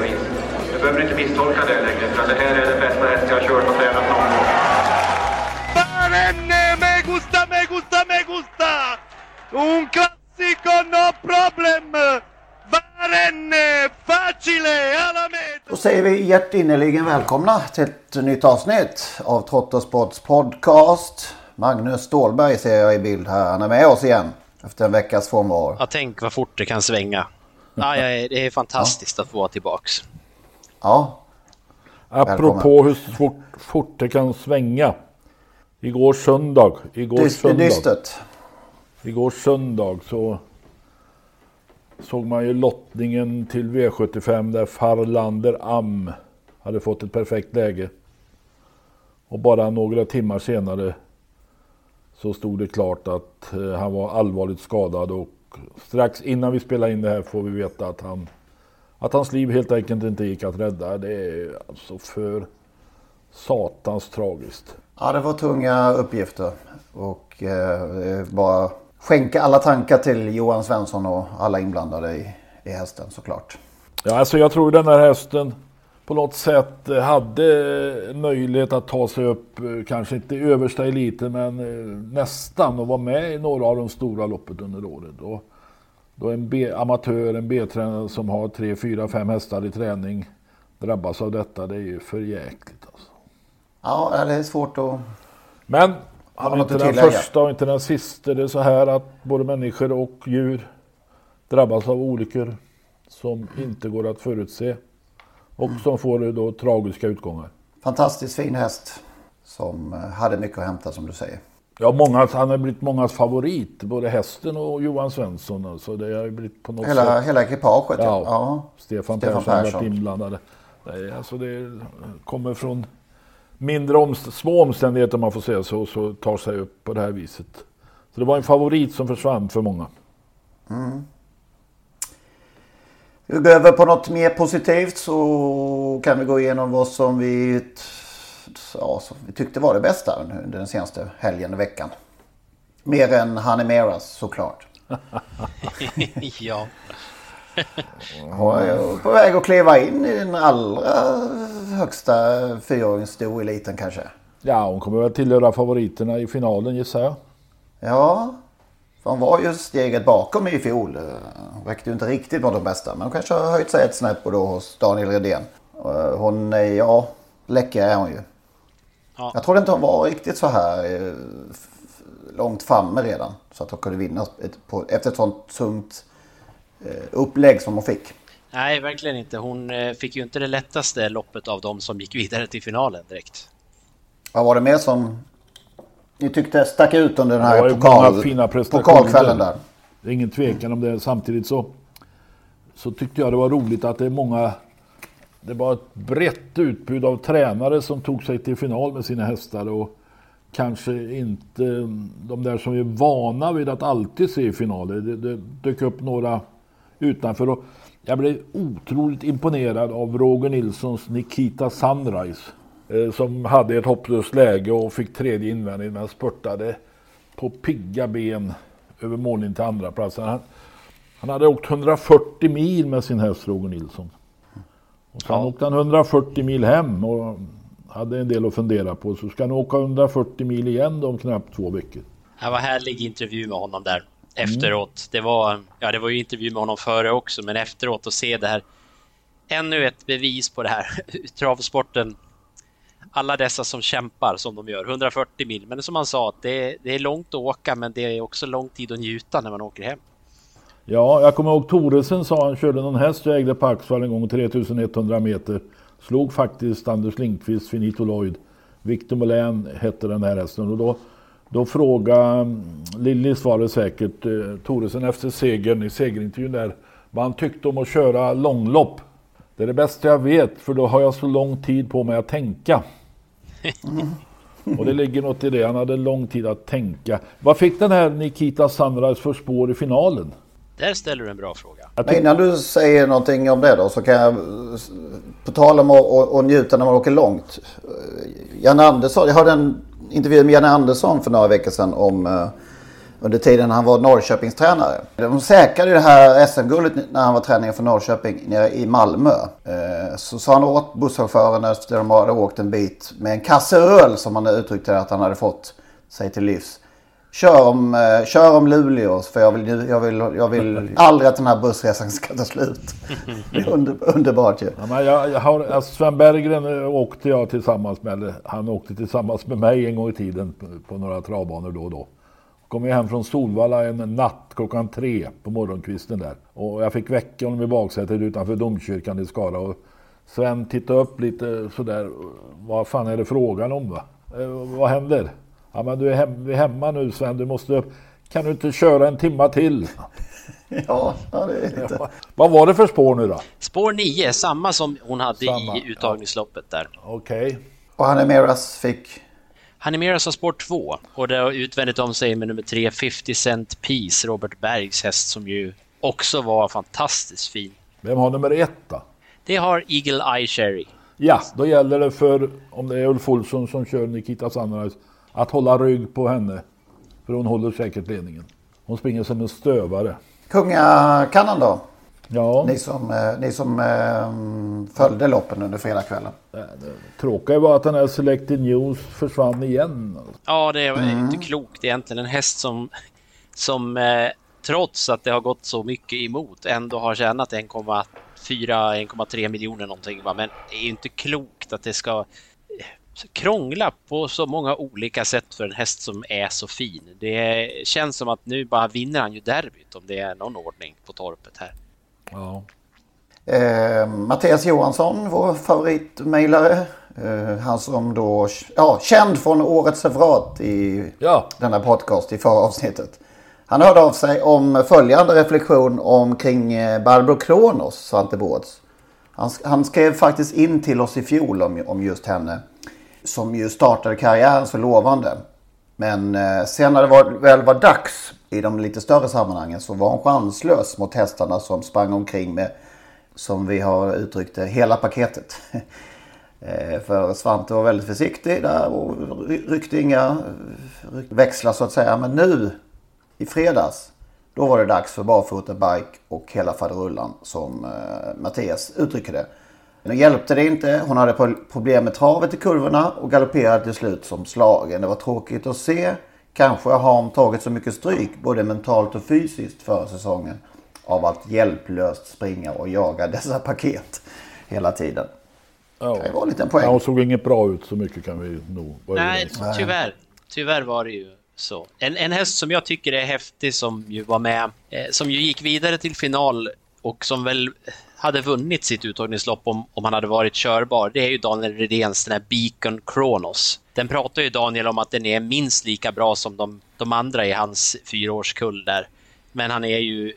vis. Du behöver inte misstolka det längre, för det här är den bästa häst jag har kört och tränat någon gång. Barenne, me gusta, me gusta, me gusta! Un classico, no problem! Barenne, facile, alla meta! Då säger vi hjärtinnerligen välkomna till ett nytt avsnitt av Trottosports podcast. Magnus Stålberg ser jag i bild här. Han är med oss igen efter en veckas frånvaro. Ja, tänk vad fort det kan svänga. Ja, ja, det är fantastiskt att få vara tillbaks. Ja, Apropå hur fort, fort det kan svänga. Igår söndag. Igår Dyst, söndag. dystert. Igår söndag så såg man ju lottningen till V75 där Farlander Am hade fått ett perfekt läge. Och bara några timmar senare så stod det klart att eh, han var allvarligt skadad och strax innan vi spelar in det här får vi veta att han att hans liv helt enkelt inte gick att rädda. Det är alltså för satans tragiskt. Ja, det var tunga uppgifter. Och eh, bara skänka alla tankar till Johan Svensson och alla inblandade i, i hästen såklart. Ja, alltså jag tror den här hästen på något sätt eh, hade möjlighet att ta sig upp, eh, kanske inte översta eliten, men eh, nästan och vara med i några av de stora loppet under året. Och då en B, amatör, en B-tränare som har tre, fyra, fem hästar i träning drabbas av detta, det är ju för jäkligt alltså. Ja, det är svårt att... Men han är inte den första och inte den sista. Det är så här att både människor och djur drabbas av olyckor som inte går att förutse och som får då tragiska utgångar. Fantastiskt fin häst. Som eh, hade mycket att hämta som du säger. Ja, många, han har blivit mångas favorit, både hästen och Johan Svensson. Alltså det har blivit på något Hela, sätt... hela ekipaget. Ja. Ja. Stefan, Stefan Persson har varit inblandade. Nej, alltså det kommer från mindre omst- små omständigheter om man får säga så, så tar sig upp på det här viset. Så det var en favorit som försvann för många. Vi går över på något mer positivt så kan vi gå igenom vad som vi, ja, som vi tyckte var det bästa under den senaste helgen och veckan. Mer än Hanemeras såklart. ja. Är på väg att kliva in i den allra högsta fyraåringsstoeliten kanske. Ja, hon kommer väl tillhöra favoriterna i finalen gissar jag. Ja, för hon var ju steget bakom i fjol. Räckte ju inte riktigt mot de bästa. Men hon kanske har höjt sig ett snäpp då hos Daniel Redén. Och Hon är, ja, läcker är hon ju. Ja. Jag trodde inte hon var riktigt så här eh, långt framme redan. Så att hon kunde vinna ett, på, efter ett sånt tungt eh, upplägg som hon fick. Nej, verkligen inte. Hon eh, fick ju inte det lättaste loppet av de som gick vidare till finalen direkt. Vad var det mer som ni tyckte stack ut under den här pokal, fina pokalkvällen där? Det är ingen tvekan om det. Samtidigt så, så tyckte jag det var roligt att det är många... Det var ett brett utbud av tränare som tog sig till final med sina hästar. Och kanske inte de där som är vana vid att alltid se finaler. Det, det dök upp några utanför. Och jag blev otroligt imponerad av Roger Nilssons Nikita Sunrise. Eh, Som hade ett hopplöst läge och fick tredje invändigt men spurtade på pigga ben över mållinjen till andra platsen. Han, han hade åkt 140 mil med sin häst Roger Nilsson. Och sen åkte han 140 mil hem och hade en del att fundera på. Så ska han åka 140 mil igen om knappt två veckor. Det var härlig intervju med honom där. efteråt. Det, var, ja, det var ju intervju med honom före också, men efteråt att se det här. Ännu ett bevis på det här travsporten. Alla dessa som kämpar som de gör, 140 mil. Men som han sa, det, det är långt att åka, men det är också lång tid att njuta när man åker hem. Ja, jag kommer ihåg Toresen sa han körde någon häst jag ägde på Axvall en gång 3100 meter. Slog faktiskt Anders Lindqvist, Finito Lloyd. Victor Molén hette den här hästen och då, då frågade mm, var svarade säkert eh, Toresen efter segern i segerintervjun där vad han tyckte om att köra långlopp. Det är det bästa jag vet för då har jag så lång tid på mig att tänka. Och det ligger något i det. Han hade lång tid att tänka. Vad fick den här Nikita Sunrise för spår i finalen? Där ställer du en bra fråga. Men innan du säger någonting om det då så kan jag på tal om att, njuta när man åker långt. Janne Andersson, jag hörde en intervju med Janne Andersson för några veckor sedan om uh, under tiden han var Norrköpingstränare. De säkrade det här SM-guldet när han var tränare för Norrköping nere i Malmö. Uh, så sa han åt busschauffören efter de hade åkt en bit med en kasse öl som han uttryckte att han hade fått sig till livs. Kör om, eh, kör om Luleå för jag vill, jag, vill, jag vill aldrig att den här bussresan ska ta slut. Det är under, underbart ju. Ja, men jag, jag har, alltså Sven Berggren åkte jag tillsammans med, han åkte tillsammans med mig en gång i tiden på, på några travbanor då och då. Kom jag hem från Solvalla en natt klockan tre på morgonkvisten där. Och jag fick väcka honom i baksätet utanför domkyrkan i Skara. Och Sven tittade upp lite sådär. Vad fan är det frågan om va? Eh, vad händer? Ja men du är, hem, är hemma nu Sven, du måste Kan du inte köra en timma till? Ja, det är lite. Ja. Vad var det för spår nu då? Spår 9, samma som hon hade Samma, i uttagningsloppet där. Okej. Okay. Och Hanemeras fick? Hanemeras har spår 2 och det har utvändigt om sig med nummer 3, 50 Cent Piece, Robert Bergs häst som ju också var fantastiskt fin. Vem har nummer 1 då? Det har Eagle Eye Cherry. Ja, då gäller det för, om det är Ulf Olsson som kör Nikita Sunrise, att hålla rygg på henne. För hon håller säkert ledningen. Hon springer som en stövare. Kungakannan då? Ja. Ni som, eh, ni som eh, följde loppen under fredagskvällen. Det tråkiga var att den här Selected News försvann igen. Ja, det är mm. inte klokt egentligen. En häst som, som eh, trots att det har gått så mycket emot ändå har tjänat 1,4-1,3 miljoner någonting. Va? Men det är inte klokt att det ska krångla på så många olika sätt för en häst som är så fin. Det känns som att nu bara vinner han ju derbyt om det är någon ordning på torpet här. Ja. Eh, Mattias Johansson, vår favoritmejlare. Eh, han som då, ja, känd från årets referat i ja. denna podcast i förra avsnittet. Han hörde av sig om följande reflektion omkring eh, Barbro Kronos, Svante Båths. Han, han, skrev faktiskt in till oss i fjol om, om just henne som ju startade karriären så lovande. Men eh, sen när det var, väl var dags i de lite större sammanhangen så var hon chanslös mot hästarna som sprang omkring med, som vi har uttryckt det, hela paketet. Eh, för Svante var väldigt försiktig där och ryckte inga växlar så att säga. Men nu i fredags då var det dags för barfota, bike och hela faderullan som eh, Mattias uttrycker det. Nu hjälpte det inte. Hon hade problem med travet i kurvorna och galopperade till slut som slagen. Det var tråkigt att se. Kanske har hon tagit så mycket stryk både mentalt och fysiskt för säsongen av att hjälplöst springa och jaga dessa paket hela tiden. Ja. Det var en liten poäng. Ja, hon såg inget bra ut så mycket kan vi nog vara Nej, tyvärr. Tyvärr var det ju så. En, en häst som jag tycker är häftig som ju var med, eh, som ju gick vidare till final och som väl hade vunnit sitt uttagningslopp om, om han hade varit körbar, det är ju Daniel Redéns den här Beacon Kronos. Den pratar ju Daniel om att den är minst lika bra som de, de andra i hans fyraårskull där. Men han är ju,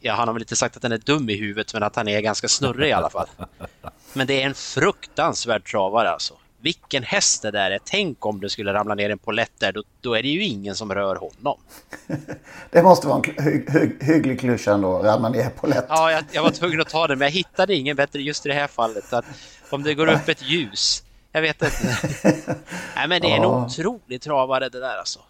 ja han har väl inte sagt att den är dum i huvudet, men att han är ganska snurrig i alla fall. Men det är en fruktansvärd travare alltså vilken häst det där är. Tänk om det skulle ramla ner en polett där, då, då är det ju ingen som rör honom. det måste vara en hy hy hygglig klyscha ändå, ramla ner polett. Ja, jag, jag, var tvungen att ta det, men jag hittade ingen bättre just i det här fallet. Att om det går upp ett ljus, jag vet inte. Nej, men det är en otrolig travare det där alltså.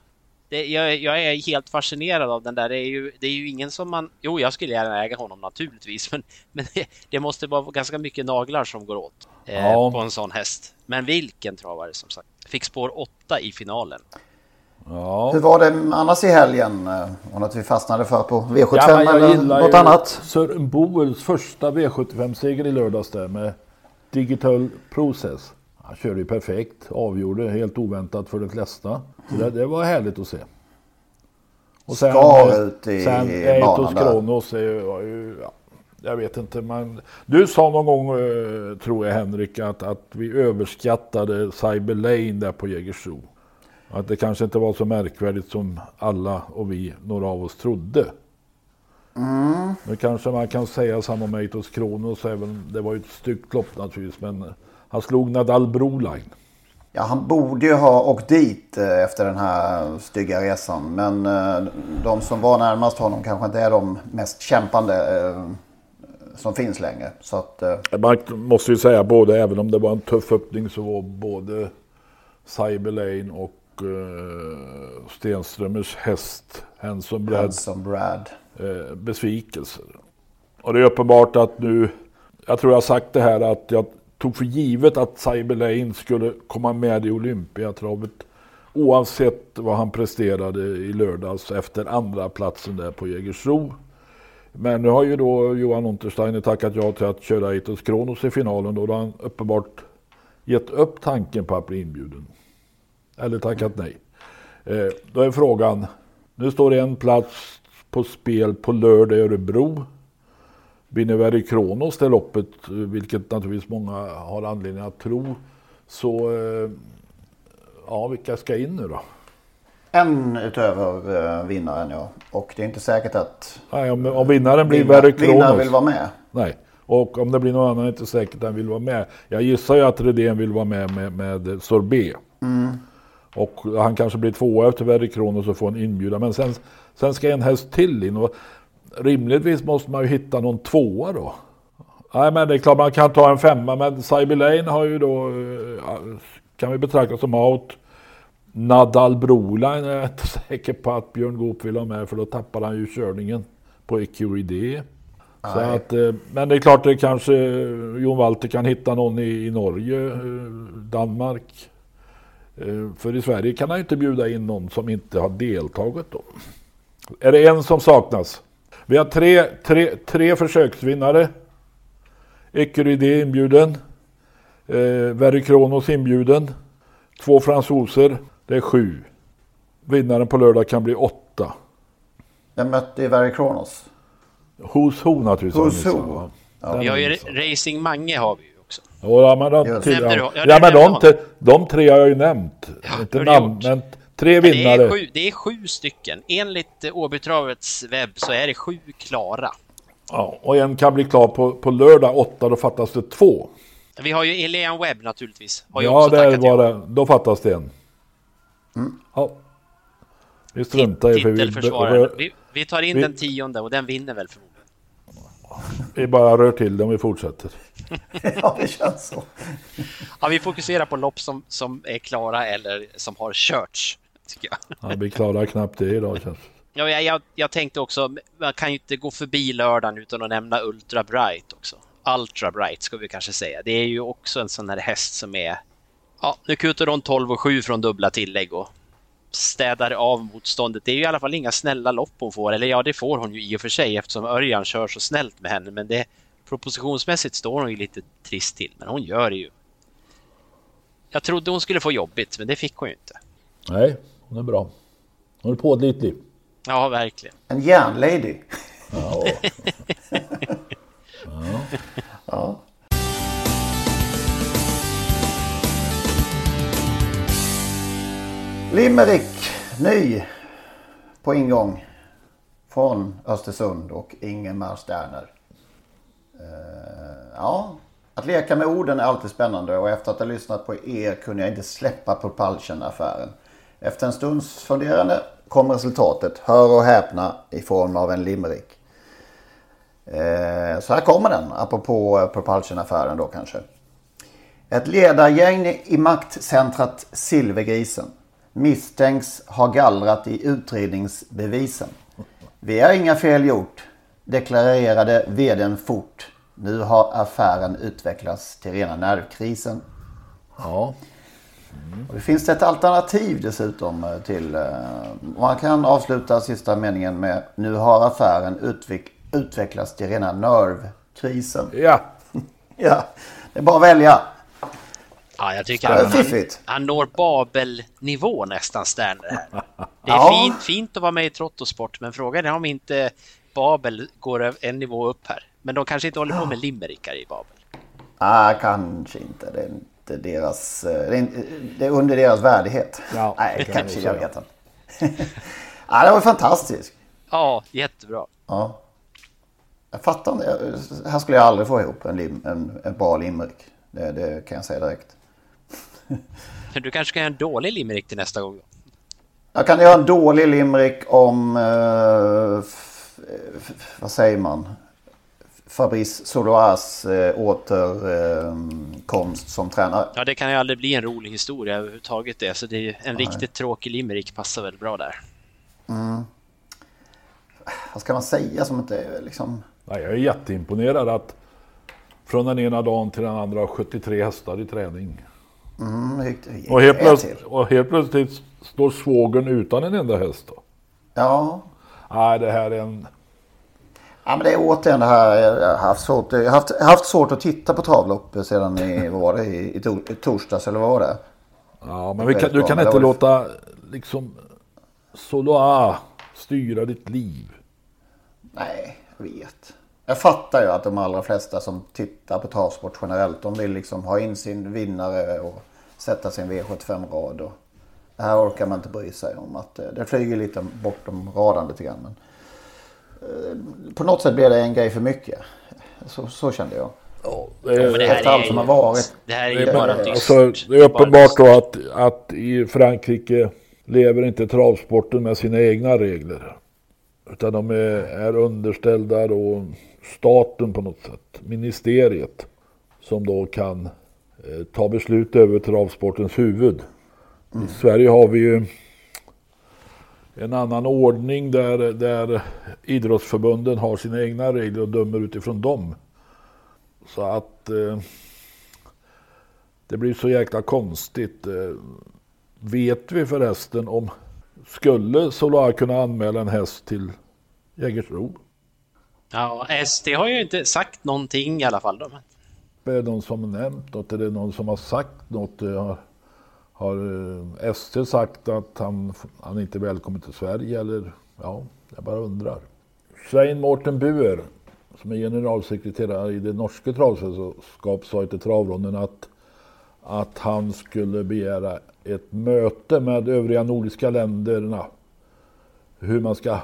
Det, jag, jag, är helt fascinerad av den där. Det är, ju, det är ju ingen som man... Jo, jag skulle gärna äga honom naturligtvis, men, men det, det måste vara ganska mycket naglar som går åt eh, ja. på en sån häst. Men vilken travare som sagt. Fick spår 8 i finalen. Ja. Hur var det annars i helgen? Var att vi fastnade för på V75 Ja, eller något annat? Sören Boels första V75-seger i lördags där med Digital Process. Han körde ju perfekt, avgjorde helt oväntat för de flesta. Det, det var härligt att se. Och sen, Skar ut i sen banan Eitos där. Kronos är ju, var ju ja, jag vet inte, man, du sa någon gång, eh, tror jag Henrik, att, att vi överskattade Cyber Lane där på Jägersro. Att det kanske inte var så märkvärdigt som alla och vi, några av oss, trodde. Mm. Nu kanske man kan säga samma om Eitos Kronos, även det var ju ett styggt lopp naturligtvis, men han slog Nadal Broline. Ja, han borde ju ha åkt dit eh, efter den här stygga resan. Men eh, de som var närmast honom kanske inte är de mest kämpande eh, som finns längre. Så att, Man måste ju säga både, även om det var en tuff öppning så var både Cyber Lane och uh, Stenströmers häst Hanson Brad, Hanson Brad. besvikelser. Och det är uppenbart att nu, jag tror jag har sagt det här att jag tog för givet att Cyber Lane skulle komma med i Olympiatravet oavsett vad han presterade i lördags efter andra platsen där på Jägersro. Men nu har ju då Johan Untersteiner tackat ja till att köra Eitos Kronos i finalen. Då har han uppenbart gett upp tanken på att bli inbjuden. Eller tackat nej. Eh, då är frågan, nu står det en plats på spel på lördag i Örebro. Vinner Verry Kronos det loppet, vilket naturligtvis många har anledning att tro, så eh, ja, vilka ska in nu då? en utöver eh, vinnaren ja. Och det är inte säkert att Nej, om, om vinnaren blir Verry Kronos. vinnaren vill vara med. Nej, och om det blir någon annan är det inte säkert att han vill vara med. Jag gissar ju att Redén vill vara med med, med Sorbet. Mm. Och han kanske blir tvåa efter Verry Kronos och får en inbjudan. Men sen, sen ska en häst till in. Och rimligtvis måste man ju hitta någon tvåa då. Nej men det är klart man kan ta en femma. Men Cyber Lane har ju då, eh, kan vi betrakta som out. Nadal Broline är jag inte säker på att Björn Goop vill ha med. För då tappar han ju körningen på Ecuride. Så att, eh, men det är klart det kanske Jon Walter kan hitta någon i, i Norge, eh, Danmark. Eh, För i Sverige kan han ju inte bjuda in någon som inte har deltagit då. Är det en som saknas? Vi har tre, tre, tre försöksvinnare. Ecuride inbjuden. Eh, Verry Kronos inbjuden. Två fransoser. Det är sju. Vinnaren på lördag kan bli åtta. Den mötte Verry Kronos. Who's who naturligtvis. Who's har who? missat, va? Ja. Vi har ju. Racing Mange har vi ju också. Ja, men de, till, ja, ja, ja, men de, de tre har jag ju nämnt. inte har du namn, men tre Men Det vinnare. är, sju, det är sju stycken. Enligt eh, Åbytravets webb så är det sju klara. Ja, och en kan bli klar på, på lördag åtta, då fattas det två. Vi har ju Elian Webb naturligtvis. Har Ja, också där var det. Då fattas det en. Ja. Vi struntar i för vi, Titelförsvararen. Vi, vi tar in vi- den tionde och den vinner väl förmodligen. vi bara rör till det om vi fortsätter. ja, det känns så. Ja, vi fokuserar på lopp som, som är klara eller som har körts. Tycker jag. Ja, vi klarar knappt det idag känns Ja, jag, jag, jag tänkte också, man kan ju inte gå förbi lördagen utan att nämna Ultra Bright också. Ultra Bright ska vi kanske säga. Det är ju också en sån här häst som är... Ja, nu kutar hon 12 och 7 från dubbla tillägg och städar av motståndet. Det är ju i alla fall inga snälla lopp hon får. Eller ja, det får hon ju i och för sig eftersom Örjan kör så snällt med henne. Men det, propositionsmässigt står hon ju lite trist till. Men hon gör det ju. Jag trodde hon skulle få jobbigt, men det fick hon ju inte. Nej, hon är bra. Hon är pålitlig. Ja, verkligen. En järnlady. Ja. Ja. Limerick, ny på ingång från Östersund och Ingemar Sterner. Eh, ja, att leka med orden är alltid spännande och efter att ha lyssnat på er kunde jag inte släppa Propulsion-affären. Efter en stunds funderande kom resultatet, hör och häpna, i form av en limerick. Eh, så här kommer den, apropå eh, Propulsion-affären då kanske. Ett ledargäng i maktcentrat Silvergrisen misstänks ha gallrat i utredningsbevisen. Vi har inga fel gjort, deklarerade vdn fort. Nu har affären utvecklats till rena nervkrisen. ja. Och det finns ett alternativ dessutom eh, till... eh, Man kan avsluta sista meningen med Nu har affären utveck- utvecklats till rena nervkrisen. Ja. Ja, det är bara att välja. Ja, jag tycker han, fiffigt. han når Babel-nivå nästan, Sterner. Här. Det är Ja. fint, fint att vara med i Trottosport, men frågan är om inte Babel går en nivå upp här. Men de kanske inte håller på med limerickar i Babel. Ah, kanske inte. Det deras... eh, Det är, under deras värdighet. Ja, Nej, kanske. Jag vet inte. ah, det var fantastiskt. Ja, jättebra. Ja. Jag fattar inte. Här skulle jag aldrig få ihop en, lim, en, en bra limerick. Det, det kan jag säga direkt. Men Du kanske kan göra en dålig limerick till nästa gång. Då. Jag kan göra en dålig limerick om... Eh, f, f, vad säger man? Fabrice Soloas eh, återkomst som tränare. Ja, det kan ju aldrig bli en rolig historia överhuvudtaget det, så det är ju en riktigt tråkig limerick passar väl bra där. Mm. Vad ska man säga som inte är liksom... Nej, jag är jätteimponerad att från den ena dagen till den andra har 73 hästar i träning. Mm, riktigt- Och helt, plötsligt, och helt plötsligt står svågern utan en enda häst. Då. Ja. Nej, det här är en... Ja men det är återigen det här. Jag har haft svårt, jag har haft, haft svårt att titta på travlopp sedan i, vad var det, i, i, tor, i torsdags eller vad var det? Ja, men kan, du kan det inte låta liksom Soloa styra ditt liv. Nej, jag vet. Jag fattar ju att de allra flesta som tittar på travsport generellt, de vill liksom ha in sin vinnare och sätta sin V75-rad. Och det här orkar man inte bry sig om. Att eh, det flyger lite bortom radarn lite grann. Men, på något sätt blir det en grej för mycket. Så, så kände jag. Det är, det här Efter allt är som ju- har varit. Det här är det ju är, bara dystert. alltså, det är uppenbart då att, att i Frankrike lever inte travsporten med sina egna regler. Utan de är, är underställda då staten på något sätt. Ministeriet. Som då kan eh, ta beslut över travsportens huvud. I Sverige har vi ju en annan ordning där, där idrottsförbunden har sina egna regler och dömer utifrån dem. Så att eh, det blir så jäkla konstigt. Eh, vet vi förresten om skulle Solar kunna anmäla en häst till Jägersro? Ja, SD har ju inte sagt någonting i alla fall. Då. Är det någon som nämnt något? Är det någon som har sagt något? Har, eh, ST sagt att han, han inte är välkommen till Sverige? Eller, ja, jag bara undrar. Svein Morten Buer, som är generalsekreterare i det norska travsällskapet, sa till travronden att, att han skulle begära ett möte med övriga nordiska länderna. Hur man ska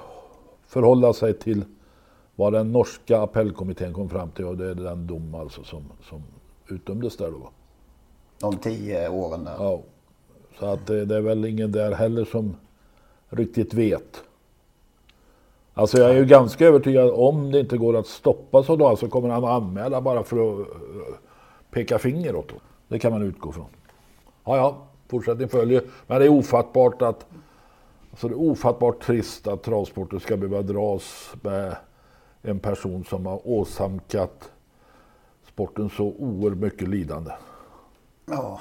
förhålla sig till vad den norska appellkommittén kom fram till och det är den dom alltså som, som utdömdes där då. De tio åren där. Ja. Så att eh, det, är väl ingen där heller som riktigt vet. Alltså jag är ju ganska övertygad om det inte går att stoppa så då så kommer han att anmäla bara för att eh, peka finger åt dem. Det kan man utgå från. Ja, ja, fortsättning följer. Men det är ofattbart att alltså det är ofattbart trist att travsporten ska behöva dras med en person som har åsamkat sporten så oerhört mycket lidande. Ja.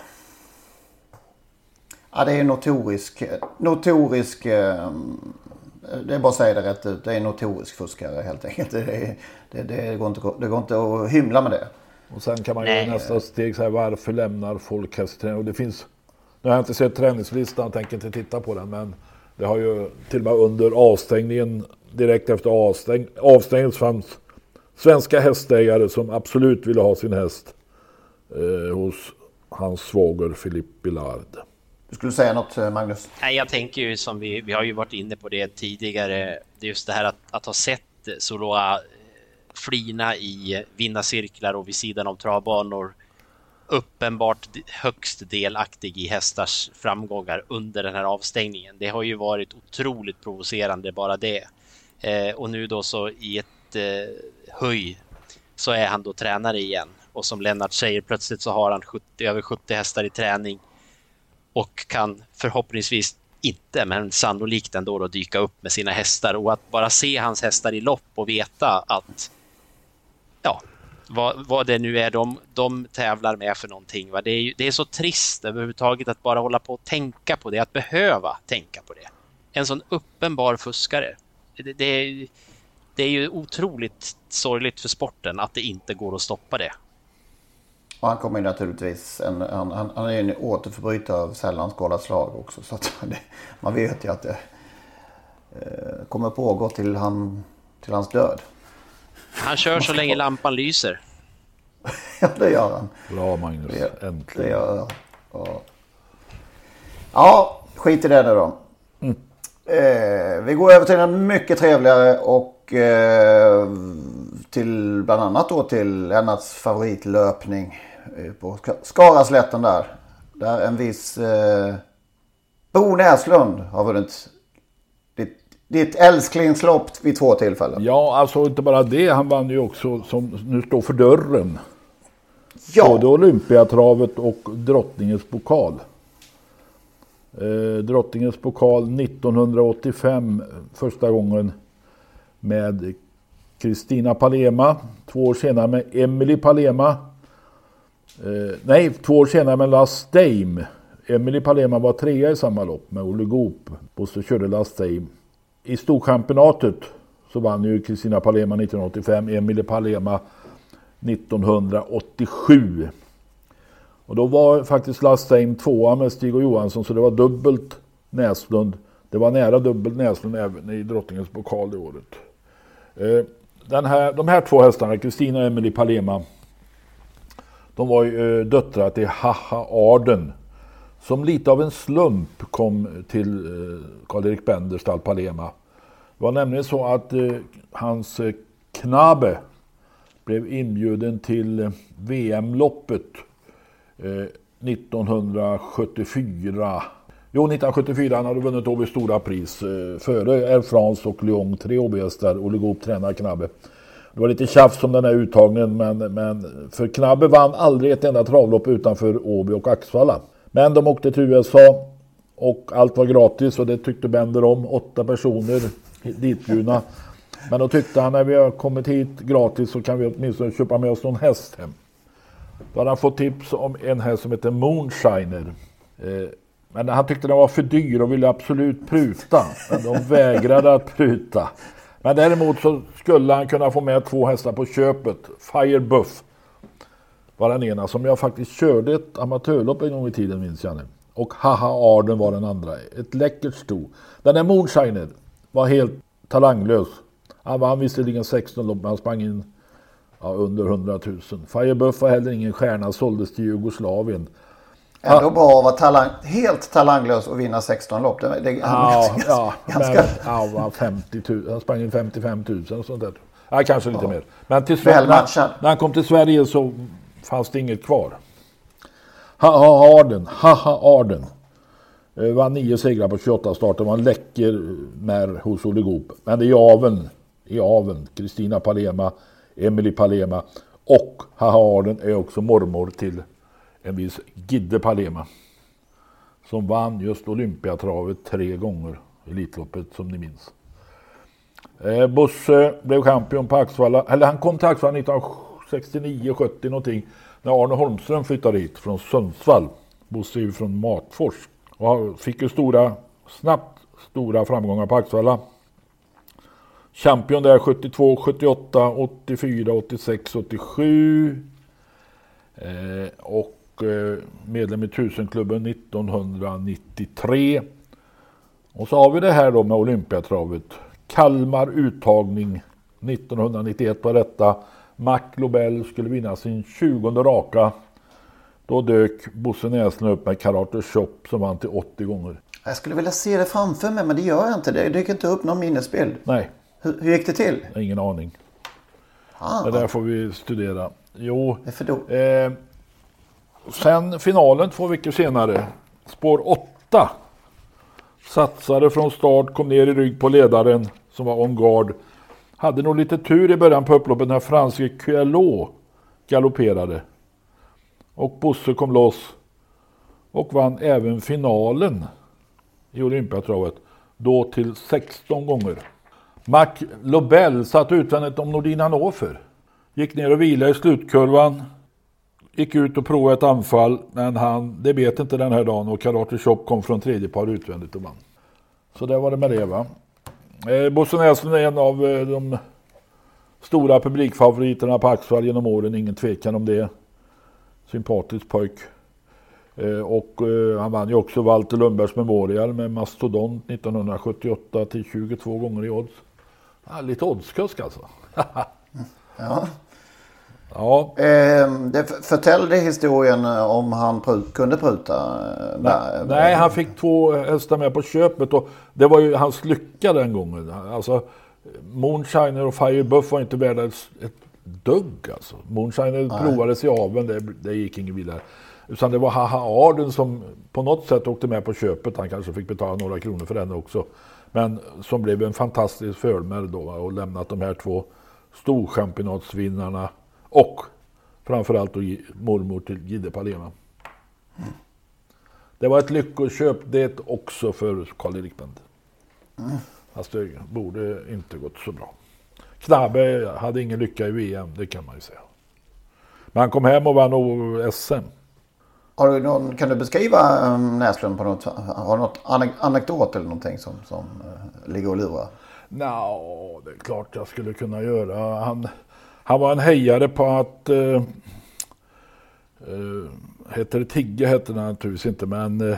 Ja, det är notorisk, notorisk, eh, det är bara att säga det rätt ut, det är notorisk fuskare helt enkelt. Det, är- det, det, går, inte, det går inte att hymla med det. Och sen kan man Nej. ju nästa steg säga varför lämnar folk hästträning? Och det finns, nu har jag inte sett träningslistan, tänker inte titta på den, men det har ju till och med under avstängningen, direkt efter avstäng, avstängning fanns svenska hästägare som absolut ville ha sin häst eh, hos hans svåger Philippe Billard. Du skulle säga något eh, Magnus? Nej, jag tänker ju som vi, vi har ju varit inne på det tidigare, det är just det här att, att ha sett Soloa eh, flina i eh, vinnarcirklar och vid sidan av travbanor uppenbart högst delaktig i hästars framgångar under den här avstängningen. Det har ju varit otroligt provocerande bara det. Eh, och nu då så i ett eh, höj så är han då tränare igen. Och som Lennart säger, plötsligt så har han 70, över 70 hästar i träning och kan förhoppningsvis inte, men sannolikt ändå då dyka upp med sina hästar och att bara se hans hästar i lopp och veta att ja, vad, vad det nu är de, de tävlar med för någonting. Va? Det, är ju, det är så trist överhuvudtaget att bara hålla på och tänka på det, att behöva tänka på det. En sån uppenbar fuskare. Det, det, är, det är ju otroligt sorgligt för sporten att det inte går att stoppa det. Och han kommer ju naturligtvis, en, han, han, han är en återförbrytare av sällan skådat slag också. Så att det, man vet ju att det eh, kommer pågå till, han, till hans död. Han kör så länge lampan lyser. ja, det gör han. Bra Magnus, det, äntligen. Det gör. Ja. ja, skit i det nu då. Mm. Eh, vi går över till en mycket trevligare och eh, till bland annat då till Lennarts favoritlöpning på Skaraslätten där. Där en viss eh, Bo Näslund har vunnit ditt, ditt älsklingslopp vid två tillfällen. Ja, alltså inte bara det. Han vann ju också som nu står för dörren. Ja. Både Olympiatravet och Drottningens pokal. Eh, Drottningens pokal 1985 första gången med Kristina Palema. Två år senare med Emily Palema. Eh, nej, två år senare med Last Dame. Emily Palema var trea i samma lopp med Olle Goop. Bosse körde Last Dame. I Storchampionatet så vann ju Kristina Palema 1985, Emily Palema 1987. Och då var faktiskt Last Dame tvåa med Stig och Johansson så det var dubbelt Näslund. Det var nära dubbelt Näslund även i Drottningens pokal det året. Eh, den här, de här två hästarna, Kristina och Emily Palema, de var ju eh, döttrar till Haha Arden. Som lite av en slump kom till eh, Karl-Erik Benders Palema. Det var nämligen så att eh, hans Knabe blev inbjuden till VM-loppet 1974. Jo, 1974 han hade vunnit Åby stora pris eh, före Air France och Lyon. Tre Åby-hästar. Olle Goop tränar Knabbe. Det var lite tjafs om den här uttagningen men, men för Knabbe vann aldrig ett enda travlopp utanför Åby och Axvalla. Men de åkte till USA och allt var gratis och det tyckte Bender om. Åtta personer ditbjudna. Men då tyckte han när vi har kommit hit gratis så kan vi åtminstone köpa med oss någon häst hem. Då hade han fått tips om en häst som heter Moonshiner. Eh, men han tyckte den var för dyr och ville absolut pruta. Men de vägrade att pruta. Men däremot så skulle han kunna få med två hästar på köpet. Firebuff var den ena som jag faktiskt körde ett amatörlopp en gång i tiden minns jag nu. Och Haha Arden var den andra. Ett läckert sto. Den där Moonshiner var helt talanglös. Han vann visserligen 16 lopp men han sprang in ja, under 100 000. Firebuff var heller ingen stjärna, såldes till Jugoslavien. Ändå bra att vara talang, helt talanglös och vinna 16 lopp. Det, det ja, ganska, ja, ganska... Men, ja, 50 000, han sprang in 55 000 och sånt där. Ja, kanske lite ja. mer. Men till Sverige, när, när han kom till Sverige så fanns det inget kvar. Haha Arden, Haha Arden. Eh, vann nio segrar på 28 starter. Var en läcker mär hos Olle Goop. Men det är aveln. I aveln. Kristina Palema, Emily Palema och Haha Arden är också mormor till en viss Gidde Palema. Som vann just Olympiatravet tre gånger. Elitloppet som ni minns. Eh, Bosse blev champion på Axvalla. Eller han kom till Axvalla 1969, 70 någonting. När Arne Holmström flyttade hit från Sundsvall. Bosse är ju från Matfors. Och fick ju stora, snabbt stora framgångar på Axvalla. Champion där 72, 78, 84, 86, 87. Eh, och medlem i tusenklubben 1993. Och så har vi det här då med Olympiatravet. Kalmar uttagning 1991 var detta. Mac Lobel skulle vinna sin 20 raka. Då dök Bosse Näslund upp med Karate Shop som vann till 80 gånger. Jag skulle vilja se det framför mig men det gör jag inte. Det dyker inte upp någon minnesbild. Nej. Hur, hur gick det till? Ingen aning. Ah. Det där får vi studera. Jo. För då? Eh, sen finalen två veckor senare. Spår 8. Satsade från start, kom ner i rygg på ledaren som var on guard. Hade nog lite tur i början på upploppet när franske Cuelot galopperade. Och Bosse kom loss och vann även finalen i Olympiatravet. Då till 16 gånger. Mac Lobel satt utvändigt om Nordin Hannover. Gick ner och vilade i slutkurvan. Gick ut och provade ett anfall, men han, det bet inte den här dagen och Karate Shop kom från tredje par utvändigt och vann. Så där var det med det va. Eh, Bosse Näslund är en av eh, de stora publikfavoriterna på Axvall genom åren, ingen tvekan om det. Sympatisk pojk. Eh, och eh, han vann ju också Walter Lundbergs Memorial med Mastodont 1978 till 22 gånger i odds. Ah, lite oddskusk alltså. Ja. Ja, Eh, förtällde historien om han pru- kunde pruta. eh, nej, där. nej, han fick två hästar med på köpet och det var ju hans lycka den gången. Alltså, Moonshiner och Fire Buff var inte värda ett, ett dugg alltså. Moonshiner provades i aveln, det, det gick inget vidare. Utan det var Haha Arden som på något sätt åkte med på köpet. Han kanske fick betala några kronor för den också. Men som blev en fantastisk fölmer då och lämnat de här två storchampionatsvinnarna och framförallt då mormor till Gide Palema. Det var ett lyckoköp det också för Karl-Erik Bend. Fast det borde inte gått så bra. Knabbe hade ingen lycka i VM, det kan man ju säga. Men han kom hem och vann SM. Har du någon, kan du beskriva um, Näslund på något, har du något anek- anekdot eller någonting som, som eh, ligger och lurar? Nå, det är klart jag skulle kunna göra. Han, han var en hejare på att... Eh, eh heter det Tigge hette det naturligtvis inte, men... Eh,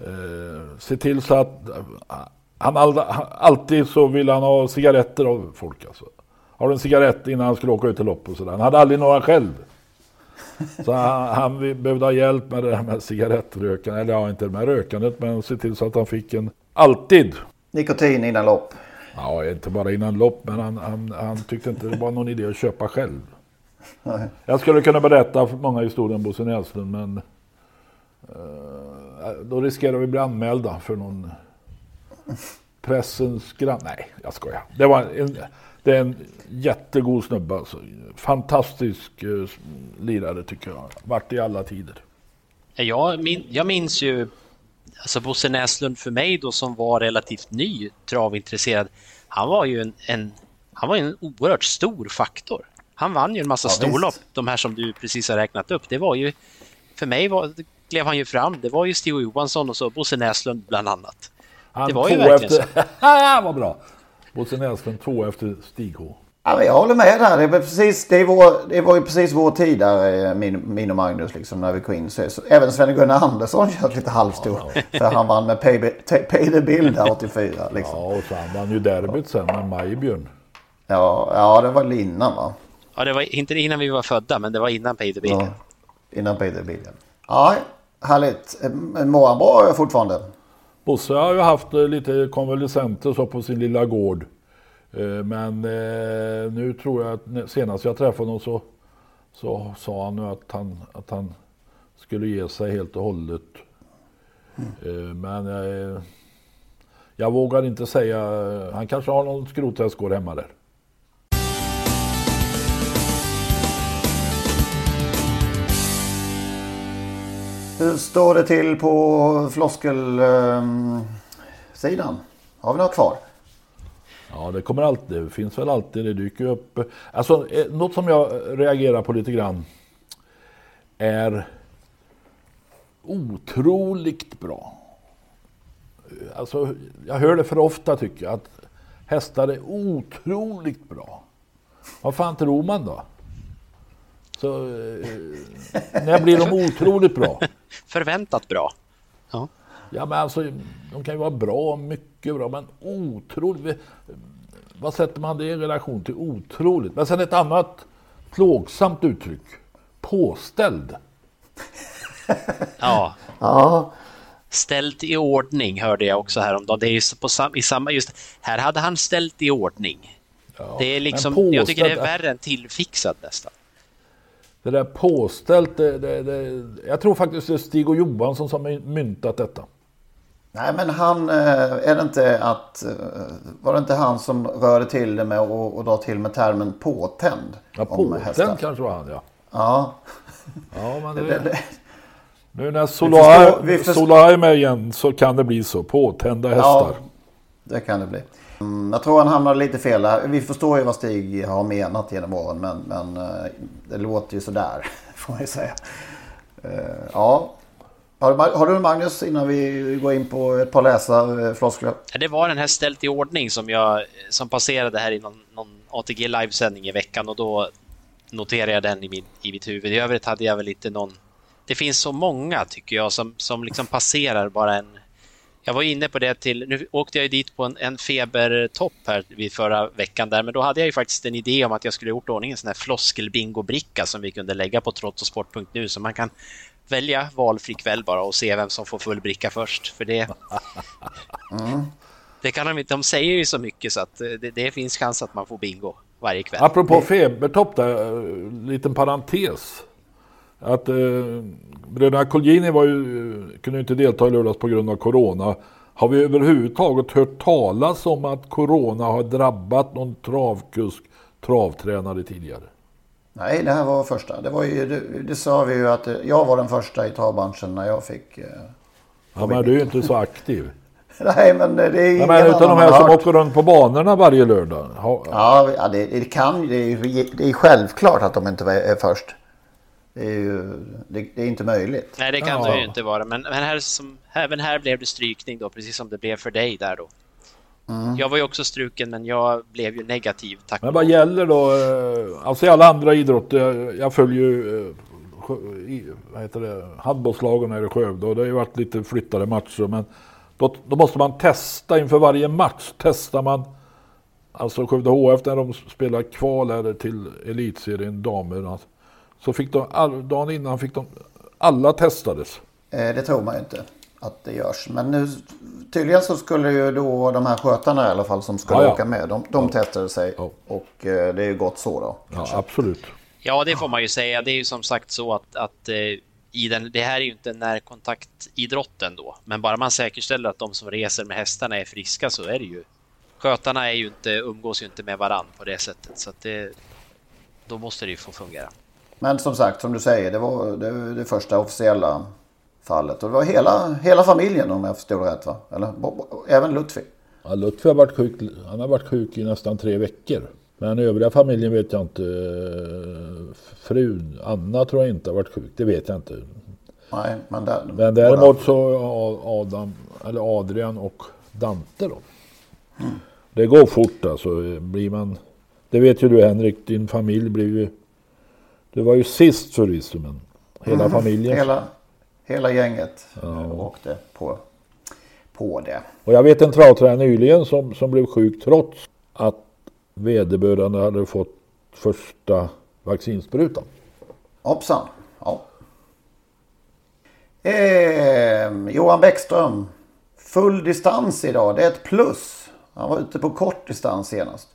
eh, se till så att... Eh, han all, alltid så ville han ha cigaretter av folk alltså. Har du en cigarett innan han skulle åka ut till lopp och sådär. Han hade aldrig några själv. Så han, han behövde ha hjälp med det här med cigarettrökandet. Eller ja, inte med rökandet, men se till så att han fick en... Alltid Nikotin innan lopp. Ja, inte bara innan lopp, men han, han, han tyckte inte det var någon idé att köpa själv. Nej. Jag skulle kunna berätta för många historier om Bosse Näslund, men eh, då riskerar vi att bli anmälda för någon pressens grann... Nej, jag skojar. Det, var en, det är en jättegod snubbe alltså. Fantastisk eh, lirare tycker jag. Vart i alla tider. Jag, min, jag minns ju alltså Bosse Näslund för mig då som var relativt ny travintresserad. Han var ju en, en, han var en oerhört stor faktor. Han vann ju en massa Ja, storlopp, visst. de här som du precis har räknat upp. Det var ju, för mig var, klev han ju fram. Det var ju Stig Johansson och så Bosse Näslund bland annat. Han Det var ju verkligen efter... Ja, Vad bra! Bosse Näslund två efter Stig H. Ja, men jag håller med där. Det var, precis, det, var, det var ju precis vår tid där, eh, min, min och Magnus, liksom, när vi kom in. Så, så, även Sven-Gunnar Andersson kört lite halvstor. För han vann med Pay, Pay, the Bill där 84. Liksom. Ja, och så han vann ju derbyt sen med Majbjörn. Ja, ja, det var väl innan va? Ja, det var inte innan vi var födda, men det var innan Pay the Bill. Ja, innan Pay the Bill. ja. Ja, härligt. Mår han bra fortfarande? Bosse har ju haft eh, lite konvalescenter så på sin lilla gård. Eh, Men eh, nu tror jag att senast jag träffade honom så, så sa han nu att han, att han skulle ge sig helt och hållet. Eh, Men eh, jag vågar inte säga. Han kanske har någon skrothästgård hemma där. Hur står det till på floskelsidan? Har vi något kvar? Ja, det kommer alltid. Det finns väl alltid. Det dyker upp. Alltså, eh, något som jag reagerar på lite grann är otroligt bra. Alltså, jag hör det för ofta tycker jag. Att hästar är otroligt bra. Vad fan tror man då? Så, eh, när blir de otroligt bra? Förväntat bra. Ja. Ja men alltså, de kan ju vara bra, mycket bra, men otroligt. Vad sätter man det i relation till otroligt? Men sen ett annat plågsamt uttryck. Påställd. Ja, Ja, ställt i ordning hörde jag också häromdagen. Det är ju på sam, i samma, just här hade han ställt i ordning. det är liksom, men jag tycker det är påställd- värre än tillfixad nästan. Det där påställt, det, det, det, jag tror faktiskt det är Stig och Johansson som har myntat detta. Nej men han, eh, är det inte att, eh, var det inte han som rörde till det med att att dra till med termen påtänd? Ja, påtänd kanske var han ja. Ja, Ja, men det, det, det, nu när Solar, vi förstår- Solar är med igen så kan det bli så. Påtända hästar. ja, det kan det bli. Mm, jag tror han hamnade lite fel där. Vi förstår ju vad Stig har menat genom åren men, men eh, det låter ju sådär får man ju säga. Ja. Har, har du Magnus innan vi går in på ett par läsarfloskler? Det var den här ställt i ordning som jag som passerade här i någon, någon ATG livesändning i veckan och då noterade jag den i, min, i mitt huvud. I övrigt hade jag väl inte någon... Det finns så många tycker jag som, som liksom passerar bara en jag var inne på det till, nu åkte jag dit på en, en febertopp här vid förra veckan där, men då hade jag ju faktiskt en idé om att jag skulle gjort ordning en sån här floskelbingobricka som vi kunde lägga på trottosport.nu så man kan välja valfri kväll bara och se vem som får full bricka först. För det, mm. det kan de inte, de säger ju så mycket så att det, det finns chans att man får bingo varje kväll. Apropå febertopp där, liten parentes. Att eh, bröderna Colgjini var ju, kunde inte delta i lördags på grund av Corona. Har vi överhuvudtaget hört talas om att Corona har drabbat någon travkusk, travtränare tidigare? Nej, det här var första. Det, var ju, det, det sa vi ju att jag var den första i travbranschen när jag fick... Eh, ja, men du är ju inte så aktiv. Nej, men det är ingen men Utan de här som åker runt på banorna varje lördag? Ha... Ja, det, det, kan det är, det är självklart att de inte är först. Det är ju det, det är inte möjligt. Nej, det kan ja. det ju inte vara. Men, men här som, även här blev det strykning då, precis som det blev för dig där då. Mm. Jag var ju också struken, men jag blev ju negativ. Tack men vad gäller då? Eh, alltså i alla andra idrotter, jag följer ju eh, vad heter det, handbollslagen här i Skövde och det har ju varit lite flyttade matcher. Men då, då måste man testa inför varje match. Testar man Alltså Skövde HF när de spelar kval här till elitserien damer. Alltså, så fick de, all, dagen innan fick de, alla testades. Eh, det tror man ju inte att det görs. Men nu, tydligen så skulle ju då de här skötarna i alla fall som skulle ja, ja. åka med. De, de ja. testade sig och eh, det är ju gott så då. Ja, absolut. Ja, det får man ju säga. Det är ju som sagt så att, att eh, i den, det här är ju inte närkontaktidrotten då, men bara man säkerställer att de som reser med hästarna är friska så är det ju. Skötarna är ju inte, umgås ju inte med varann på det sättet, så att det, då måste det ju få fungera. Men som sagt, som du säger, det var det, det första officiella fallet. Och det var hela, hela familjen om jag förstod rätt va? Eller även Lutfi? Ja, Lutfi har varit sjuk, han har varit sjuk i nästan tre veckor. Men övriga familjen vet jag inte. Frun, Anna tror jag inte har varit sjuk. Det vet jag inte. Nej, men, där, men däremot så Adam, eller Adrian och Dante då. Mm. Det går fort alltså. Blir man, det vet ju du Henrik, din familj blir ju det var ju sist förvisso, men hela mm, familjen. Hela, hela gänget ja. åkte på, på det. Och jag vet en travtränare nyligen som, som blev sjuk trots att vederbörande hade fått första vaccinsprutan. Hoppsan. Ja. Eh, Johan Bäckström. Full distans idag. Det är ett plus. Han var ute på kort distans senast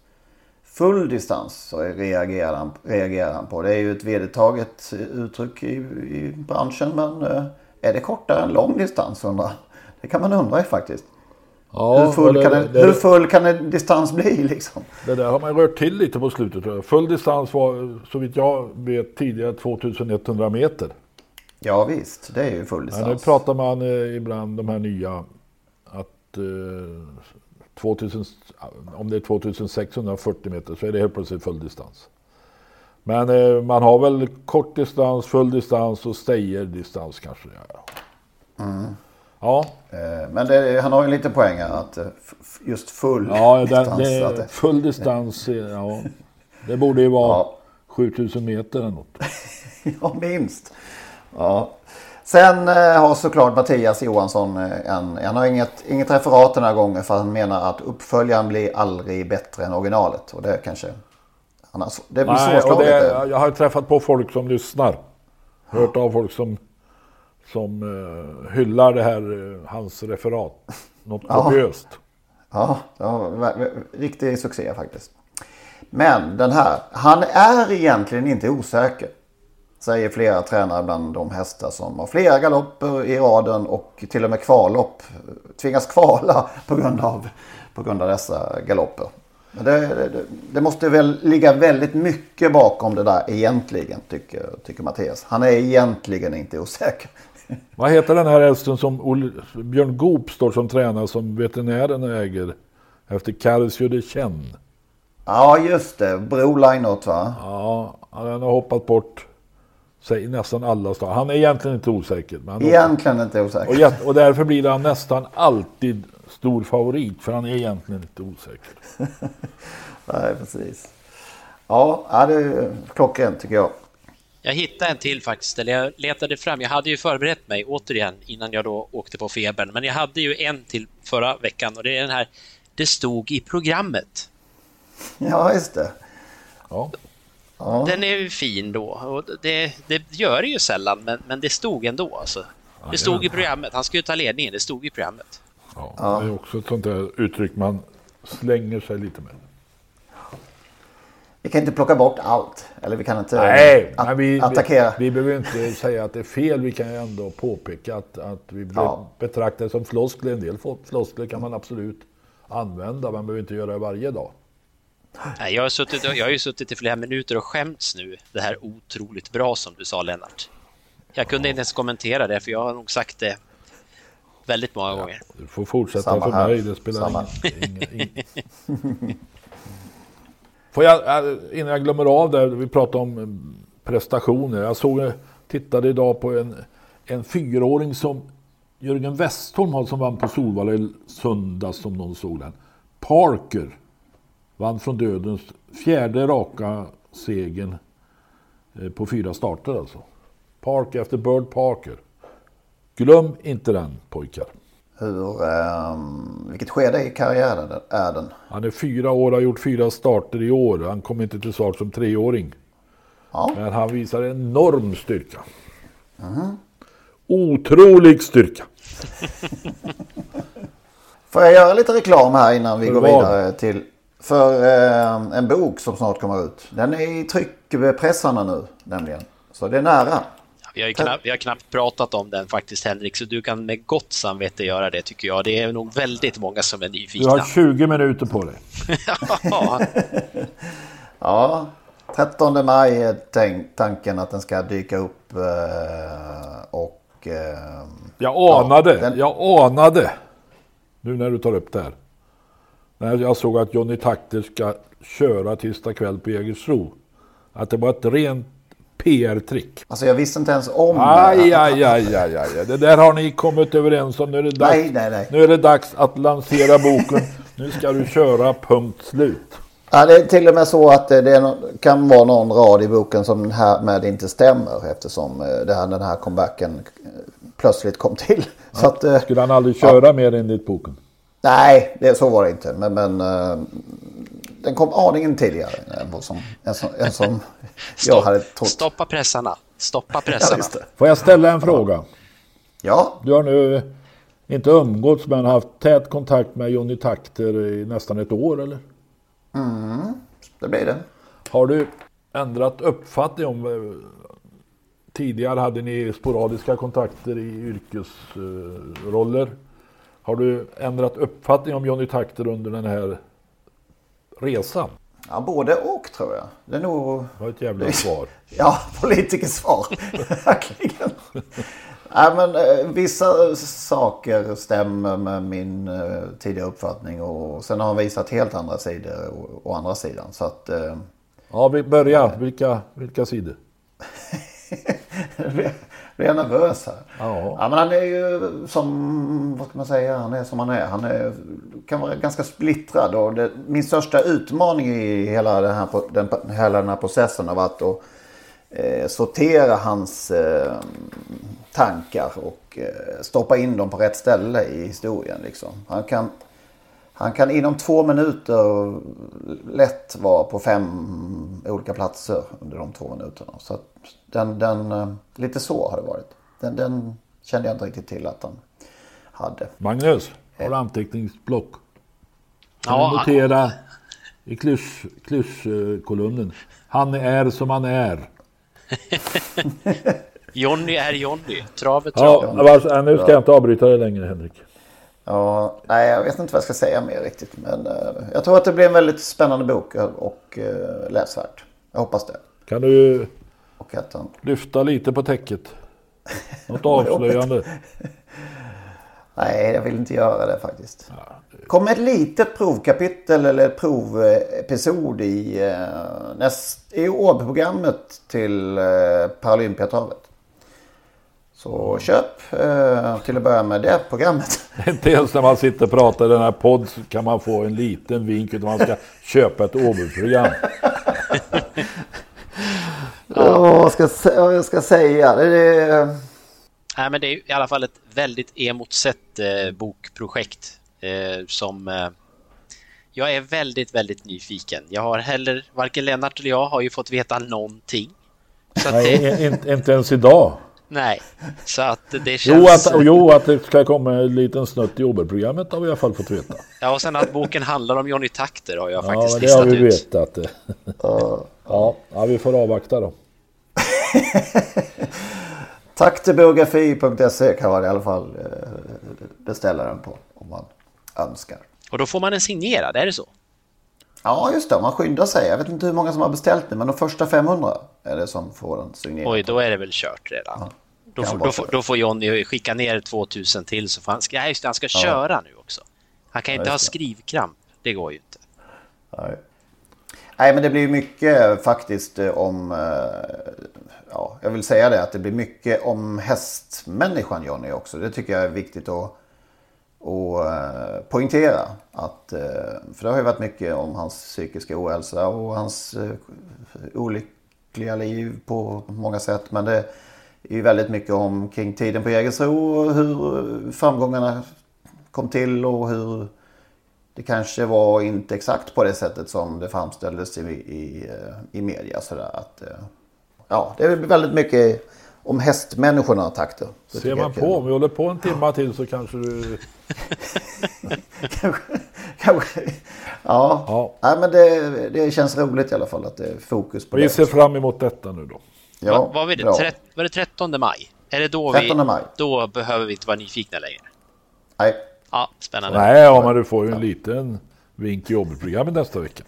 full distans så reagerar han, reagerar han på. Det är ju ett vedertaget uttryck i, i branschen men eh, är det kortare än lång distans undrar Det kan man undra faktiskt. Ja, hur, full det, kan en, det, hur full kan en distans bli liksom? Det där har man rört till lite på slutet. Full distans var så vitt jag vet tidigare 2100 meter. Ja visst, det är ju full distans. Ja, nu pratar man eh, ibland de här nya att eh, 2000, om det är 2640 meter så är det helt plötsligt full distans. Men eh, man har väl kort distans, full distans och distans kanske. Ja. Mm. ja. Eh, men det, han har ju lite poäng här att eh, just full ja, distans. Det, det, full distans, ja. Det borde ju vara ja. 7000 meter eller något. ja, minst. Ja. Sen eh, har såklart Mattias Johansson eh, en, han har inget, inget referat den här gången för han menar att uppföljaren blir aldrig bättre än originalet. Och det kanske, annars, det blir Nej. Det, jag har träffat på folk som lyssnar. Hört av folk som, som uh, hyllar det här, uh, hans referat. Något kopiöst. Ja, ja, riktig succé faktiskt. Men den här, han är egentligen inte osäker. Säger flera tränare bland de hästar som har flera galopper i raden och till och med kvallopp. Tvingas kvala på grund av, på grund av dessa galopper. Det, det, det, måste väl ligga väldigt mycket bakom det där egentligen tycker, tycker Mattias. Han är egentligen inte osäker. Vad heter den här hästen som Björn Goop står som tränare som veterinären äger? Efter Carsio de Chen. Ja, just det. Brolinot va? Ja, han har hoppat bort sig nästan alla start. Han är egentligen inte osäker. Men egentligen inte osäker. Och, och därför blir han nästan alltid stor favorit. För han är egentligen inte osäker. Nej, precis. Ja, det är klockrent tycker jag. Jag hittade en till faktiskt, eller jag letade fram. Jag hade ju förberett mig återigen innan jag då åkte på febern, men jag hade ju en till förra veckan och det är den här Det stod i programmet. Ja, just det. Ja. ja. Den är ju fin då och det, det gör det ju sällan, men, men det stod ändå alltså. Det stod i programmet. Han ska ju ta ledningen. Det stod i programmet. Ja, det är också ett sånt där uttryck man slänger sig lite med. Vi kan inte plocka bort allt. Eller vi kan inte Nej, att, men vi, attackera. Vi, vi behöver inte säga att det är fel. Vi kan ju ändå påpeka att, att vi ja. betraktar det som floskler. En del floskler kan man absolut använda. Man behöver inte göra det varje dag. Nej, jag, har suttit, jag har ju suttit i flera minuter och skämts nu. Det här otroligt bra som du sa Lennart. Jag kunde inte ens kommentera det för jag har nog sagt det väldigt många ja, gånger. Du får fortsätta Samma för här. mig. Det spelar ingen, ingen, ingen. Får jag, äh, innan jag glömmer av det, vi pratade om eh, prestationer. Jag såg, tittade idag på en, en fyraåring som Jörgen Westholm har som vann på Solvalla i söndags som någon såg den. Parker vann från dödens fjärde raka segern eh, på fyra starter alltså. Parker efter Bird Parker. Glöm inte den pojkar. Hur, um, vilket skede i karriären är den? Han är fyra år, har gjort fyra starter i år. Han kom inte till start som treåring. Ja. Men han visar enorm styrka. Mm. Otrolig styrka. Får jag göra lite reklam här innan vi för går vad? vidare till för eh, en bok som snart kommer ut. Den är i tryckpressarna nu nämligen. Så det är nära. Vi har, knappt, vi har knappt pratat om den faktiskt Henrik, så du kan med gott samvete göra det tycker jag. Det är nog väldigt många som är nyfikna. Du har 20 minuter på dig. ja. ja, 13 maj är tänk, tanken att den ska dyka upp eh, och... Eh, jag anade, ja, den... jag anade. Nu när du tar upp det här. När jag såg att Johnny Takter ska köra tisdag kväll på Jägersro. Att det var ett rent PR-trick. Alltså jag visste inte ens om aj, det. Aj, aj, aj, aj. Det där har ni kommit överens om. Nu är det dags, nej, nej, nej. Nu är det dags att lansera boken. nu ska du köra punkt slut. Ja, det är till och med så att det kan vara någon rad i boken som härmed inte stämmer eftersom eh, det här, den här comebacken eh, plötsligt kom till. Ja. Att, eh, Skulle han aldrig köra ja. mer enligt boken? Nej, det, så var det inte. Men, men den kom aningen tidigare än som, än som, än som jag hade trott. Stoppa pressarna. Stoppa pressarna. Ja, Får jag ställa en fråga? Ja. Du har nu inte umgåtts men haft tät kontakt med Johnny Takter i nästan ett år eller? Mm, det blir det. Har du ändrat uppfattning om eh, Tidigare hade ni sporadiska kontakter i yrkesroller. Har du ändrat uppfattning om Johnny Takter under den här resan? Ja, både och tror jag. Det är nog... Det var ett jävla svar. ja, politikersvar. Verkligen. Nej, men eh, vissa saker stämmer med min eh, tidigare uppfattning och sen har han visat helt andra sidor å, andra sidan. Så att... Eh, ja, vi börjar. Vilka, vilka sidor? blir jag nervös här. Ja. ja. men han är ju som, vad ska man säga, han är som han är. Han är, kan vara ganska splittrad och det, min största utmaning i hela den här, den, hela den här processen har varit att eh, sortera hans eh, tankar och eh, stoppa in dem på rätt ställe i historien. Liksom. Han, kan, han kan inom två minuter lätt vara på fem olika platser under de två minuterna. Så att, den, den, eh, lite så har det varit. Den, den kände jag inte riktigt till att han hade. Magnus, har du anteckningsblock? Kan ja, notera i klyschkolumnen. Han är som han är. Jonny är Jonny. Travet trav. Ja, alltså, nu ska jag inte avbryta dig längre Henrik. Ja, nej, jag vet inte vad jag ska säga mer riktigt. Men uh, jag tror att det blir en väldigt spännande bok och uh, läsvärd. Jag hoppas det. Kan du och han... Lyfta lite på täcket. Något avslöjande. Nej, jag vill inte göra det faktiskt. Kom ett litet provkapitel eller provepisod i, uh, näst, i Åbyprogrammet till uh, Paralympiatravet. Så köp uh, till att börja med det programmet. Inte ens när man sitter och pratar i den här podden så kan man få en liten vink utan man ska köpa ett Åbyprogram. Ja, vad ska, jag ska säga? Det är... Nej, men det är i alla fall ett väldigt emotsett eh, bokprojekt eh, som eh, jag är väldigt, väldigt nyfiken. Jag har heller, varken Lennart eller jag har ju fått veta någonting. Så Nej, det... inte, inte ens idag. Nej, så att det känns... Jo, att, jo, att det ska komma en liten snutt i Oberprogrammet har vi i alla fall fått veta. Ja, och sen att boken handlar om Johnny Takter har jag ja, faktiskt listat ut. Ja, det har vi vetat. ja, ja, vi får avvakta då. Tack till biografi.se kan man i alla fall eh, beställa den på om man önskar. Och då får man en signerad, är det så? Ja, just det. Man skyndar sig. Jag vet inte hur många som har beställt nu, men de första 500 är det som får den signerad. Oj, då är det väl kört redan. Ja, då, får, då, får, då får Johnny skicka ner 2000 till så får han, ska, just det, han ska ja. köra nu också. Han kan inte ja, ha skrivkramp. Det går ju inte. Nej. Nej, men det blir mycket faktiskt eh, om... Eh, ja, jag vill säga det att det blir mycket om hästmänniskan Johnny också. Det tycker jag är viktigt att, och eh, poängtera. Att, eh, för det har ju varit mycket om hans psykiska ohälsa och hans eh, olyckliga liv på många sätt. Men det är ju väldigt mycket om kring tiden på Jägersro och hur framgångarna kom till och hur det kanske var inte exakt på det sättet som det framställdes i, i, i media. Sådär, att, ja, det är väldigt mycket om hästmänniskorna takter. Ser man på, om vi håller på en timma till så kanske du... kanske, kanske, ja, ja. Nej, men det, det känns roligt i alla fall att det är fokus på vi det. Vi ser fram emot detta nu då. Ja, var, var, vi det, trett, var det 13 maj? Är det då 13 vi... maj. Då behöver vi inte vara nyfikna längre. Nej. Ja, spännande. Nej, ja, men du får ju en liten vink i jobbprogrammet nästa vecka.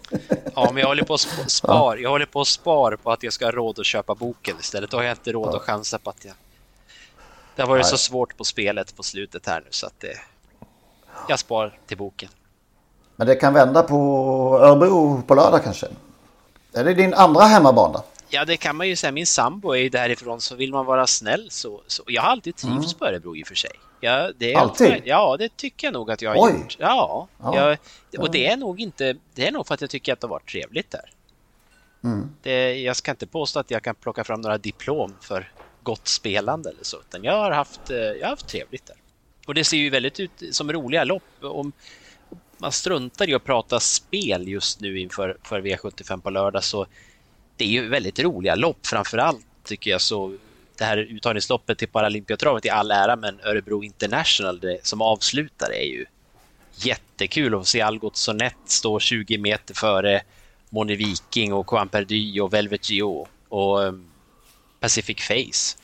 Ja, men jag håller på att spar. Jag håller på att spara på att jag ska ha råd att köpa boken istället. Då har jag inte råd att chansa på att jag... Det har varit Nej. så svårt på spelet på slutet här nu så att det... Jag spar till boken. Men det kan vända på Örebro på lördag kanske? Är det din andra hemmabana? Ja, det kan man ju säga. Min sambo är ju därifrån så vill man vara snäll så... så. Jag har alltid trivts mm. på Örebro i och för sig. Ja, det är Alltid? ja, det tycker jag nog att jag har Oj. gjort. Ja, ja. Jag, och det är nog inte... Det är nog för att jag tycker att det har varit trevligt där. Mm. Det, jag ska inte påstå att jag kan plocka fram några diplom för gott spelande eller så, utan jag har haft, eh, jag har haft trevligt där. Och det ser ju väldigt ut som roliga lopp. Om man struntar i att prata spel just nu inför för V75 på lördag så det är ju väldigt roliga lopp. Framför allt tycker jag så det här uttagningsloppet till Paralympiatravet i all ära, men Örebro International det, som avslutar är ju jättekul att se Algot Sonett stå 20 meter före Moni Viking och Juan Perdy och Velvet Gio och um, Pacific Face.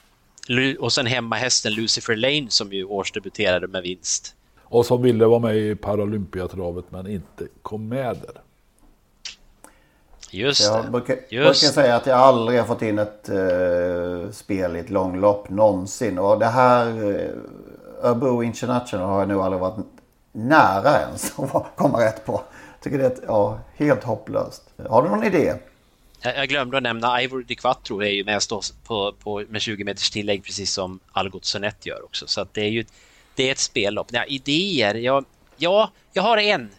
Och sen hemmahästen Lucifer Lane som ju årsdebuterade med vinst. Och som ville vara med i Paralympiatravet men inte kom med där. Just jag det. brukar, Just brukar säga att jag aldrig har fått in ett uh, spel i ett långlopp någonsin. Och det här uh, Örebro International har jag nog aldrig varit nära ens att komma rätt på. Tycker det är ett, ja, helt hopplöst. Har du någon idé? Jag glömde att nämna Ivory Di Quattro är ju med på, på, med 20 meters tillägg precis som Algot Sonett gör också. Så att det är ju det är ett spellopp. Ja, idéer? Ja, ja, jag har en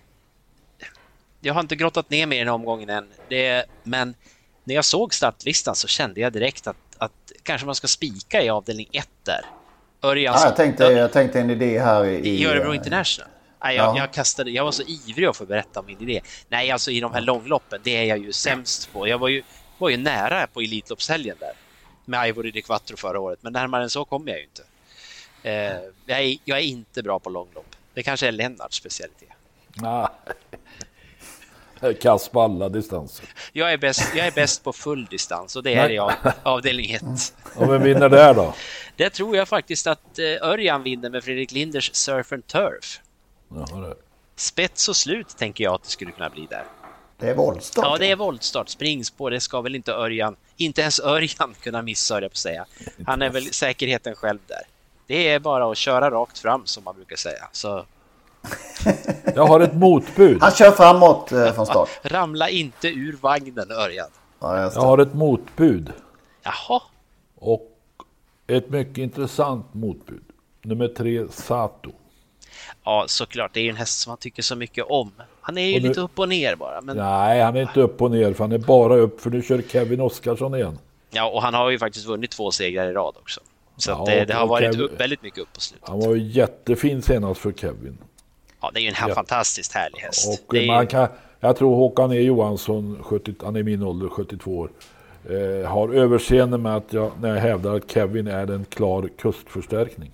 jag har inte grottat ner mig i den omgången än. Det, men när jag såg startlistan så kände jag direkt att, att kanske man ska spika i avdelning 1 där. Örjans, ja, jag, tänkte, jag tänkte en idé här i... I Örebro International. Nej, jag, ja. jag, kastade, jag var så ivrig att få berätta om min idé. Nej, alltså i de här långloppen, det är jag ju sämst på. Jag var ju, var ju nära på Elitloppshelgen där med Ivory de Quattro förra året, men närmare än så kommer jag ju inte. Eh, jag, är, jag är inte bra på långlopp. Det kanske är Lennarts specialitet. Ah. Kass på alla distanser. Jag är, bäst, jag är bäst på full distans och det är jag avdelning 1. Och vem vinner där då? Det tror jag faktiskt att eh, Örjan vinner med Fredrik Linders Surf and Turf. Jaha, det. Spets och slut tänker jag att det skulle kunna bli där. Det är voltstart. Ja, det är voltstart. Springspår, det ska väl inte Örjan, inte ens Örjan kunna missa, jag på säga. Han är väl säkerheten själv där. Det är bara att köra rakt fram som man brukar säga. Så... Jag har ett motbud. Han kör framåt eh, från start. Ramla inte ur vagnen Örjan. Ja, Jag har ett motbud. Jaha. Och ett mycket intressant motbud. Nummer tre, Sato. Ja, såklart. Det är ju en häst som man tycker så mycket om. Han är ju nu- lite upp och ner bara. Men... Nej, han är inte upp och ner för han är bara upp för nu kör Kevin Oskarsson igen. Ja, och han har ju faktiskt vunnit två segrar i rad också. Så Ja, att det, det har varit Kev- upp, väldigt mycket upp på slutet. Han var ju jättefin senast för Kevin. Ja, det är ju en här Ja. fantastiskt härlig häst. Och man kan, jag tror Håkan E Johansson, 70, han är min ålder, 72 år, eh, har överseende med att jag, när jag hävdar att Kevin är en klar kustförstärkning.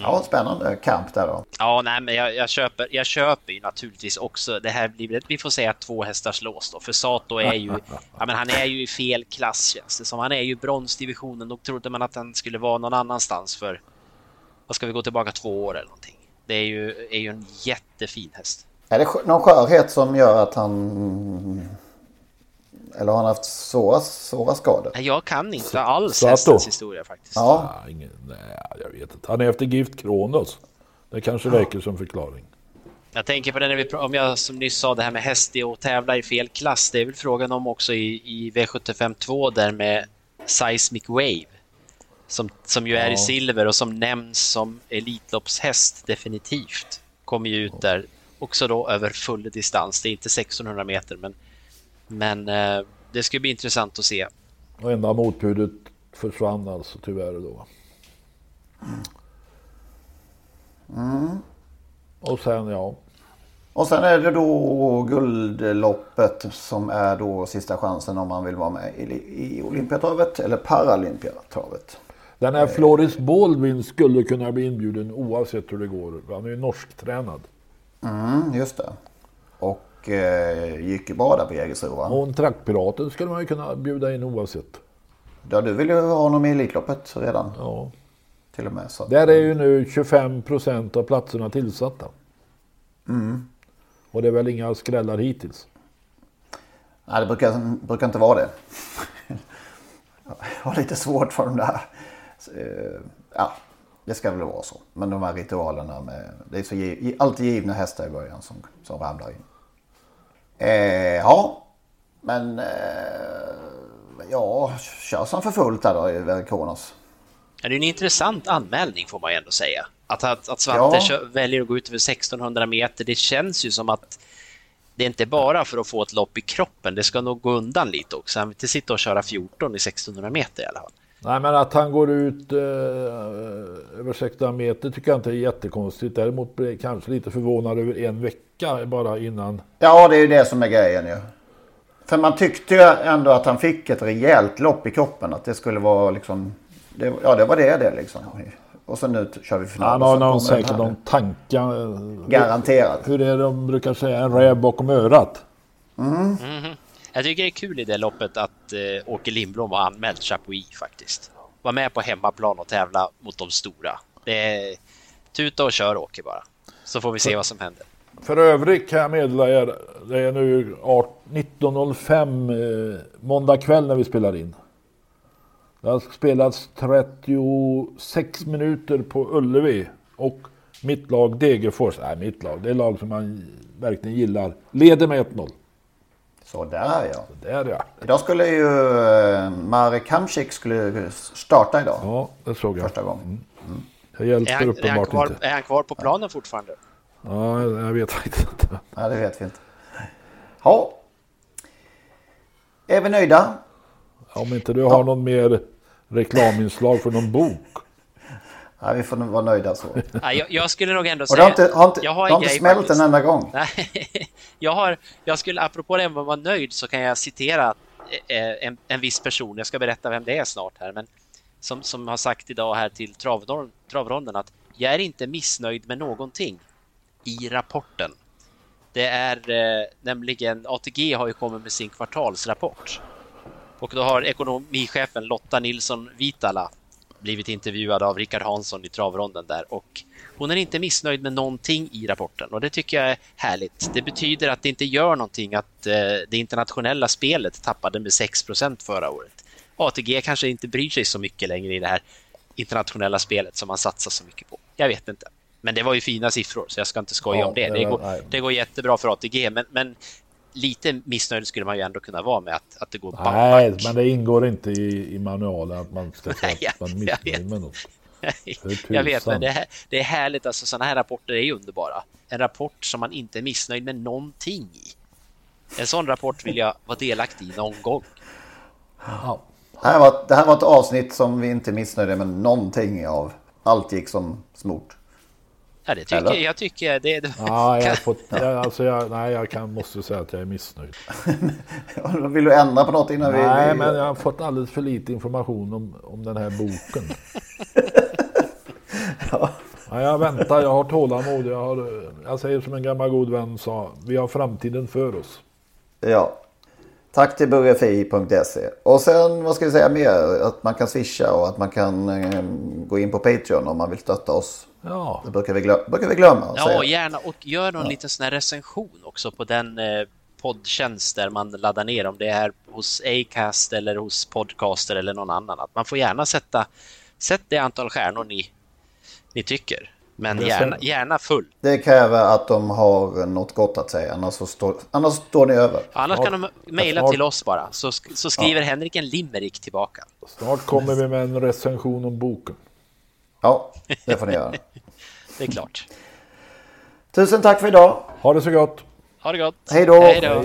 Ja, spännande kamp där då. Ja, nej, men jag, jag, köper, jag köper ju naturligtvis också. Det här blir, vi får säga två hästars lås då, för Sato är ju, ja, men han är ju i fel klass känns det som. Han är ju bronsdivisionen. Då trodde man att han skulle vara någon annanstans för, vad ska vi gå tillbaka två år eller någonting. Det är ju, är ju en jättefin häst. Är det någon skörhet som gör att han... Eller har han haft svåra, svåra skador? Jag kan inte alls Sato. hästens historia faktiskt. Ja, Nej, ingen, nej, jag vet inte. Han är efter gift Kronos. Det kanske räcker som förklaring. Jag tänker på det när vi, om jag som nyss sa det här med häst och tävla i fel klass. Det är väl frågan om också i, i V75 2 där med Seismic Wave. Som, som ju är i Ja. silver och som nämns som Elitloppshäst definitivt. Kommer ju ut där också då över full distans. Det är inte 1600 meter men, men eh, det ska bli intressant att se. Och enda motbudet försvann alltså tyvärr då. Mm. Och sen ja, Och sen är det då guldloppet som är då sista chansen om man vill vara med i, i Olympiatravet eller Paralympiatravet. Den här Floris Baldwin skulle kunna bli inbjuden oavsett hur det går. Han är ju norsktränad. Mm, just det. Och eh, gick ju bra där på Jägersro va? Och en trackpiraten skulle man ju kunna bjuda in oavsett. Ja, du vill ju ha honom i Elitloppet redan. Ja. Till och med. Så. Där är ju nu 25 procent av platserna tillsatta. Mm. Och det är väl inga skrällar hittills. Nej, det brukar, brukar inte vara det. Jag har lite svårt för de där. Eh, Ja, det ska väl vara så. Men de här ritualerna med... Det är så giv, alltid givna hästar i början som, som ramlar in. Eh, ja, men... Eh, ja, kör som för fullt där då i Verikonos. Ja, det är en intressant anmälning får man ju ändå säga. Att, att, att Svante Ja. väljer att gå ut över 1600 meter, det känns ju som att det är inte bara för att få ett lopp i kroppen, det ska nog gå undan lite också. Han vill inte sitta och köra 14 i 1600 meter i alla fall. Nej men att han går ut eh, över 16 meter tycker jag inte är jättekonstigt. Däremot blir jag kanske lite förvånad över en vecka bara innan. Ja, det är ju det som är grejen ju. För man tyckte ju ändå att han fick ett rejält lopp i kroppen. Att det skulle vara liksom... Det, ja, det var det det liksom. Och så nu kör vi final. Han har någon, säkert någon tanke. eh, Garanterat. Hur är det de brukar säga? En räv bakom örat. Mm. Mhm. Jag tycker det är kul i det loppet att eh, Åke Lindblom har anmält Chapuis faktiskt. Var med på hemmaplan och tävla mot de stora. Det är tuta och kör Åke bara. Så får vi se vad som händer. För övrigt kan jag meddela er. Det är nu 18 19.05 eh, måndag kväll när vi spelar in. Det har spelats 36 minuter på Ullevi. Och mitt lag Degerfors, nej mitt lag, det är lag som man verkligen gillar. Leder med 1-0. Så där ja. Där ja. Idag skulle ju eh, Marek Hamsik skulle starta idag. Ja, det såg jag. Första gången. Det Är hjälper han, är, han uppenbart kvar, inte. är han kvar på planen fortfarande? Ja, jag vet faktiskt inte. Ja, det vet vi inte. Ja. Är vi nöjda? Om inte du har någon mer reklaminslag för någon bok. Ja, vi får vara nöjda så. Ja, jag, jag skulle nog ändå Och säga... det har inte, har inte, jag har inte smält faktiskt. en enda gång. Nej, jag har, jag skulle, apropå det med att vara nöjd så kan jag citera eh, en, en viss person, jag ska berätta vem det är snart här, men som, som har sagt idag här till travron- travronden att jag är inte missnöjd med någonting i rapporten. Det är eh, nämligen, ATG har ju kommit med sin kvartalsrapport och då har ekonomichefen Lotta Nilsson Vitala blivit intervjuad av Rickard Hansson i travronden där och hon är inte missnöjd med någonting i rapporten och det tycker jag är härligt. Det betyder att det inte gör någonting att eh, det internationella spelet tappade med 6% förra året. ATG kanske inte bryr sig så mycket längre i det här internationella spelet som man satsar så mycket på. Jag vet inte. Men det var ju fina siffror så jag ska inte skoja Ja, om det. det går, det går jättebra för ATG men, men lite missnöjd skulle man ju ändå kunna vara med att, att det går back. Nej, men det ingår inte i, i manualen att man ska säga att man missnöjd med något. Jag vet, men det, är- det är härligt. Alltså, sådana här rapporter är ju underbara. En rapport som man inte är missnöjd med någonting i. En sån rapport vill jag vara delaktig i någon gång. Ja. Det här, var, det här var ett avsnitt som vi inte är missnöjda med någonting av. Allt gick som smort. Ja, det tycker, Eller? jag tycker det, det Ja, jag fått, jag, alltså jag, nej, jag kan, måste säga att jag är missnöjd. Vill du ändra på något innan vi... Nej, vi... men jag har fått alldeles för lite information om, om den här boken. ja. jag väntar, jag har tålamod. Jag, har, jag säger som en gammal god vän sa, vi har framtiden för oss. Ja. Tack till burgerfi.se. Och sen, vad ska vi säga mer? Att man kan swisha och att man kan eh, gå in på Patreon om man vill stötta oss. Ja. Det brukar vi, glö- brukar vi glömma Ja, säga. gärna. Och gör någon liten sån här recension också på den eh, poddtjänst där man laddar ner om det är hos Acast eller hos Podcaster eller någon annan. Att man får gärna sätta sätt det antal stjärnor ni, ni tycker. Men gärna, gärna full. Det kräver att de har något gott att säga, annars, så står, annars står ni över. Annars kan de mejla till oss bara, så, så skriver Henrik en limerick tillbaka. Snart kommer vi med en recension om boken. Ja, det får ni göra. Det är klart. Tusen tack för idag. Ha det så gott. Ha det gott. Hej då. Hej då.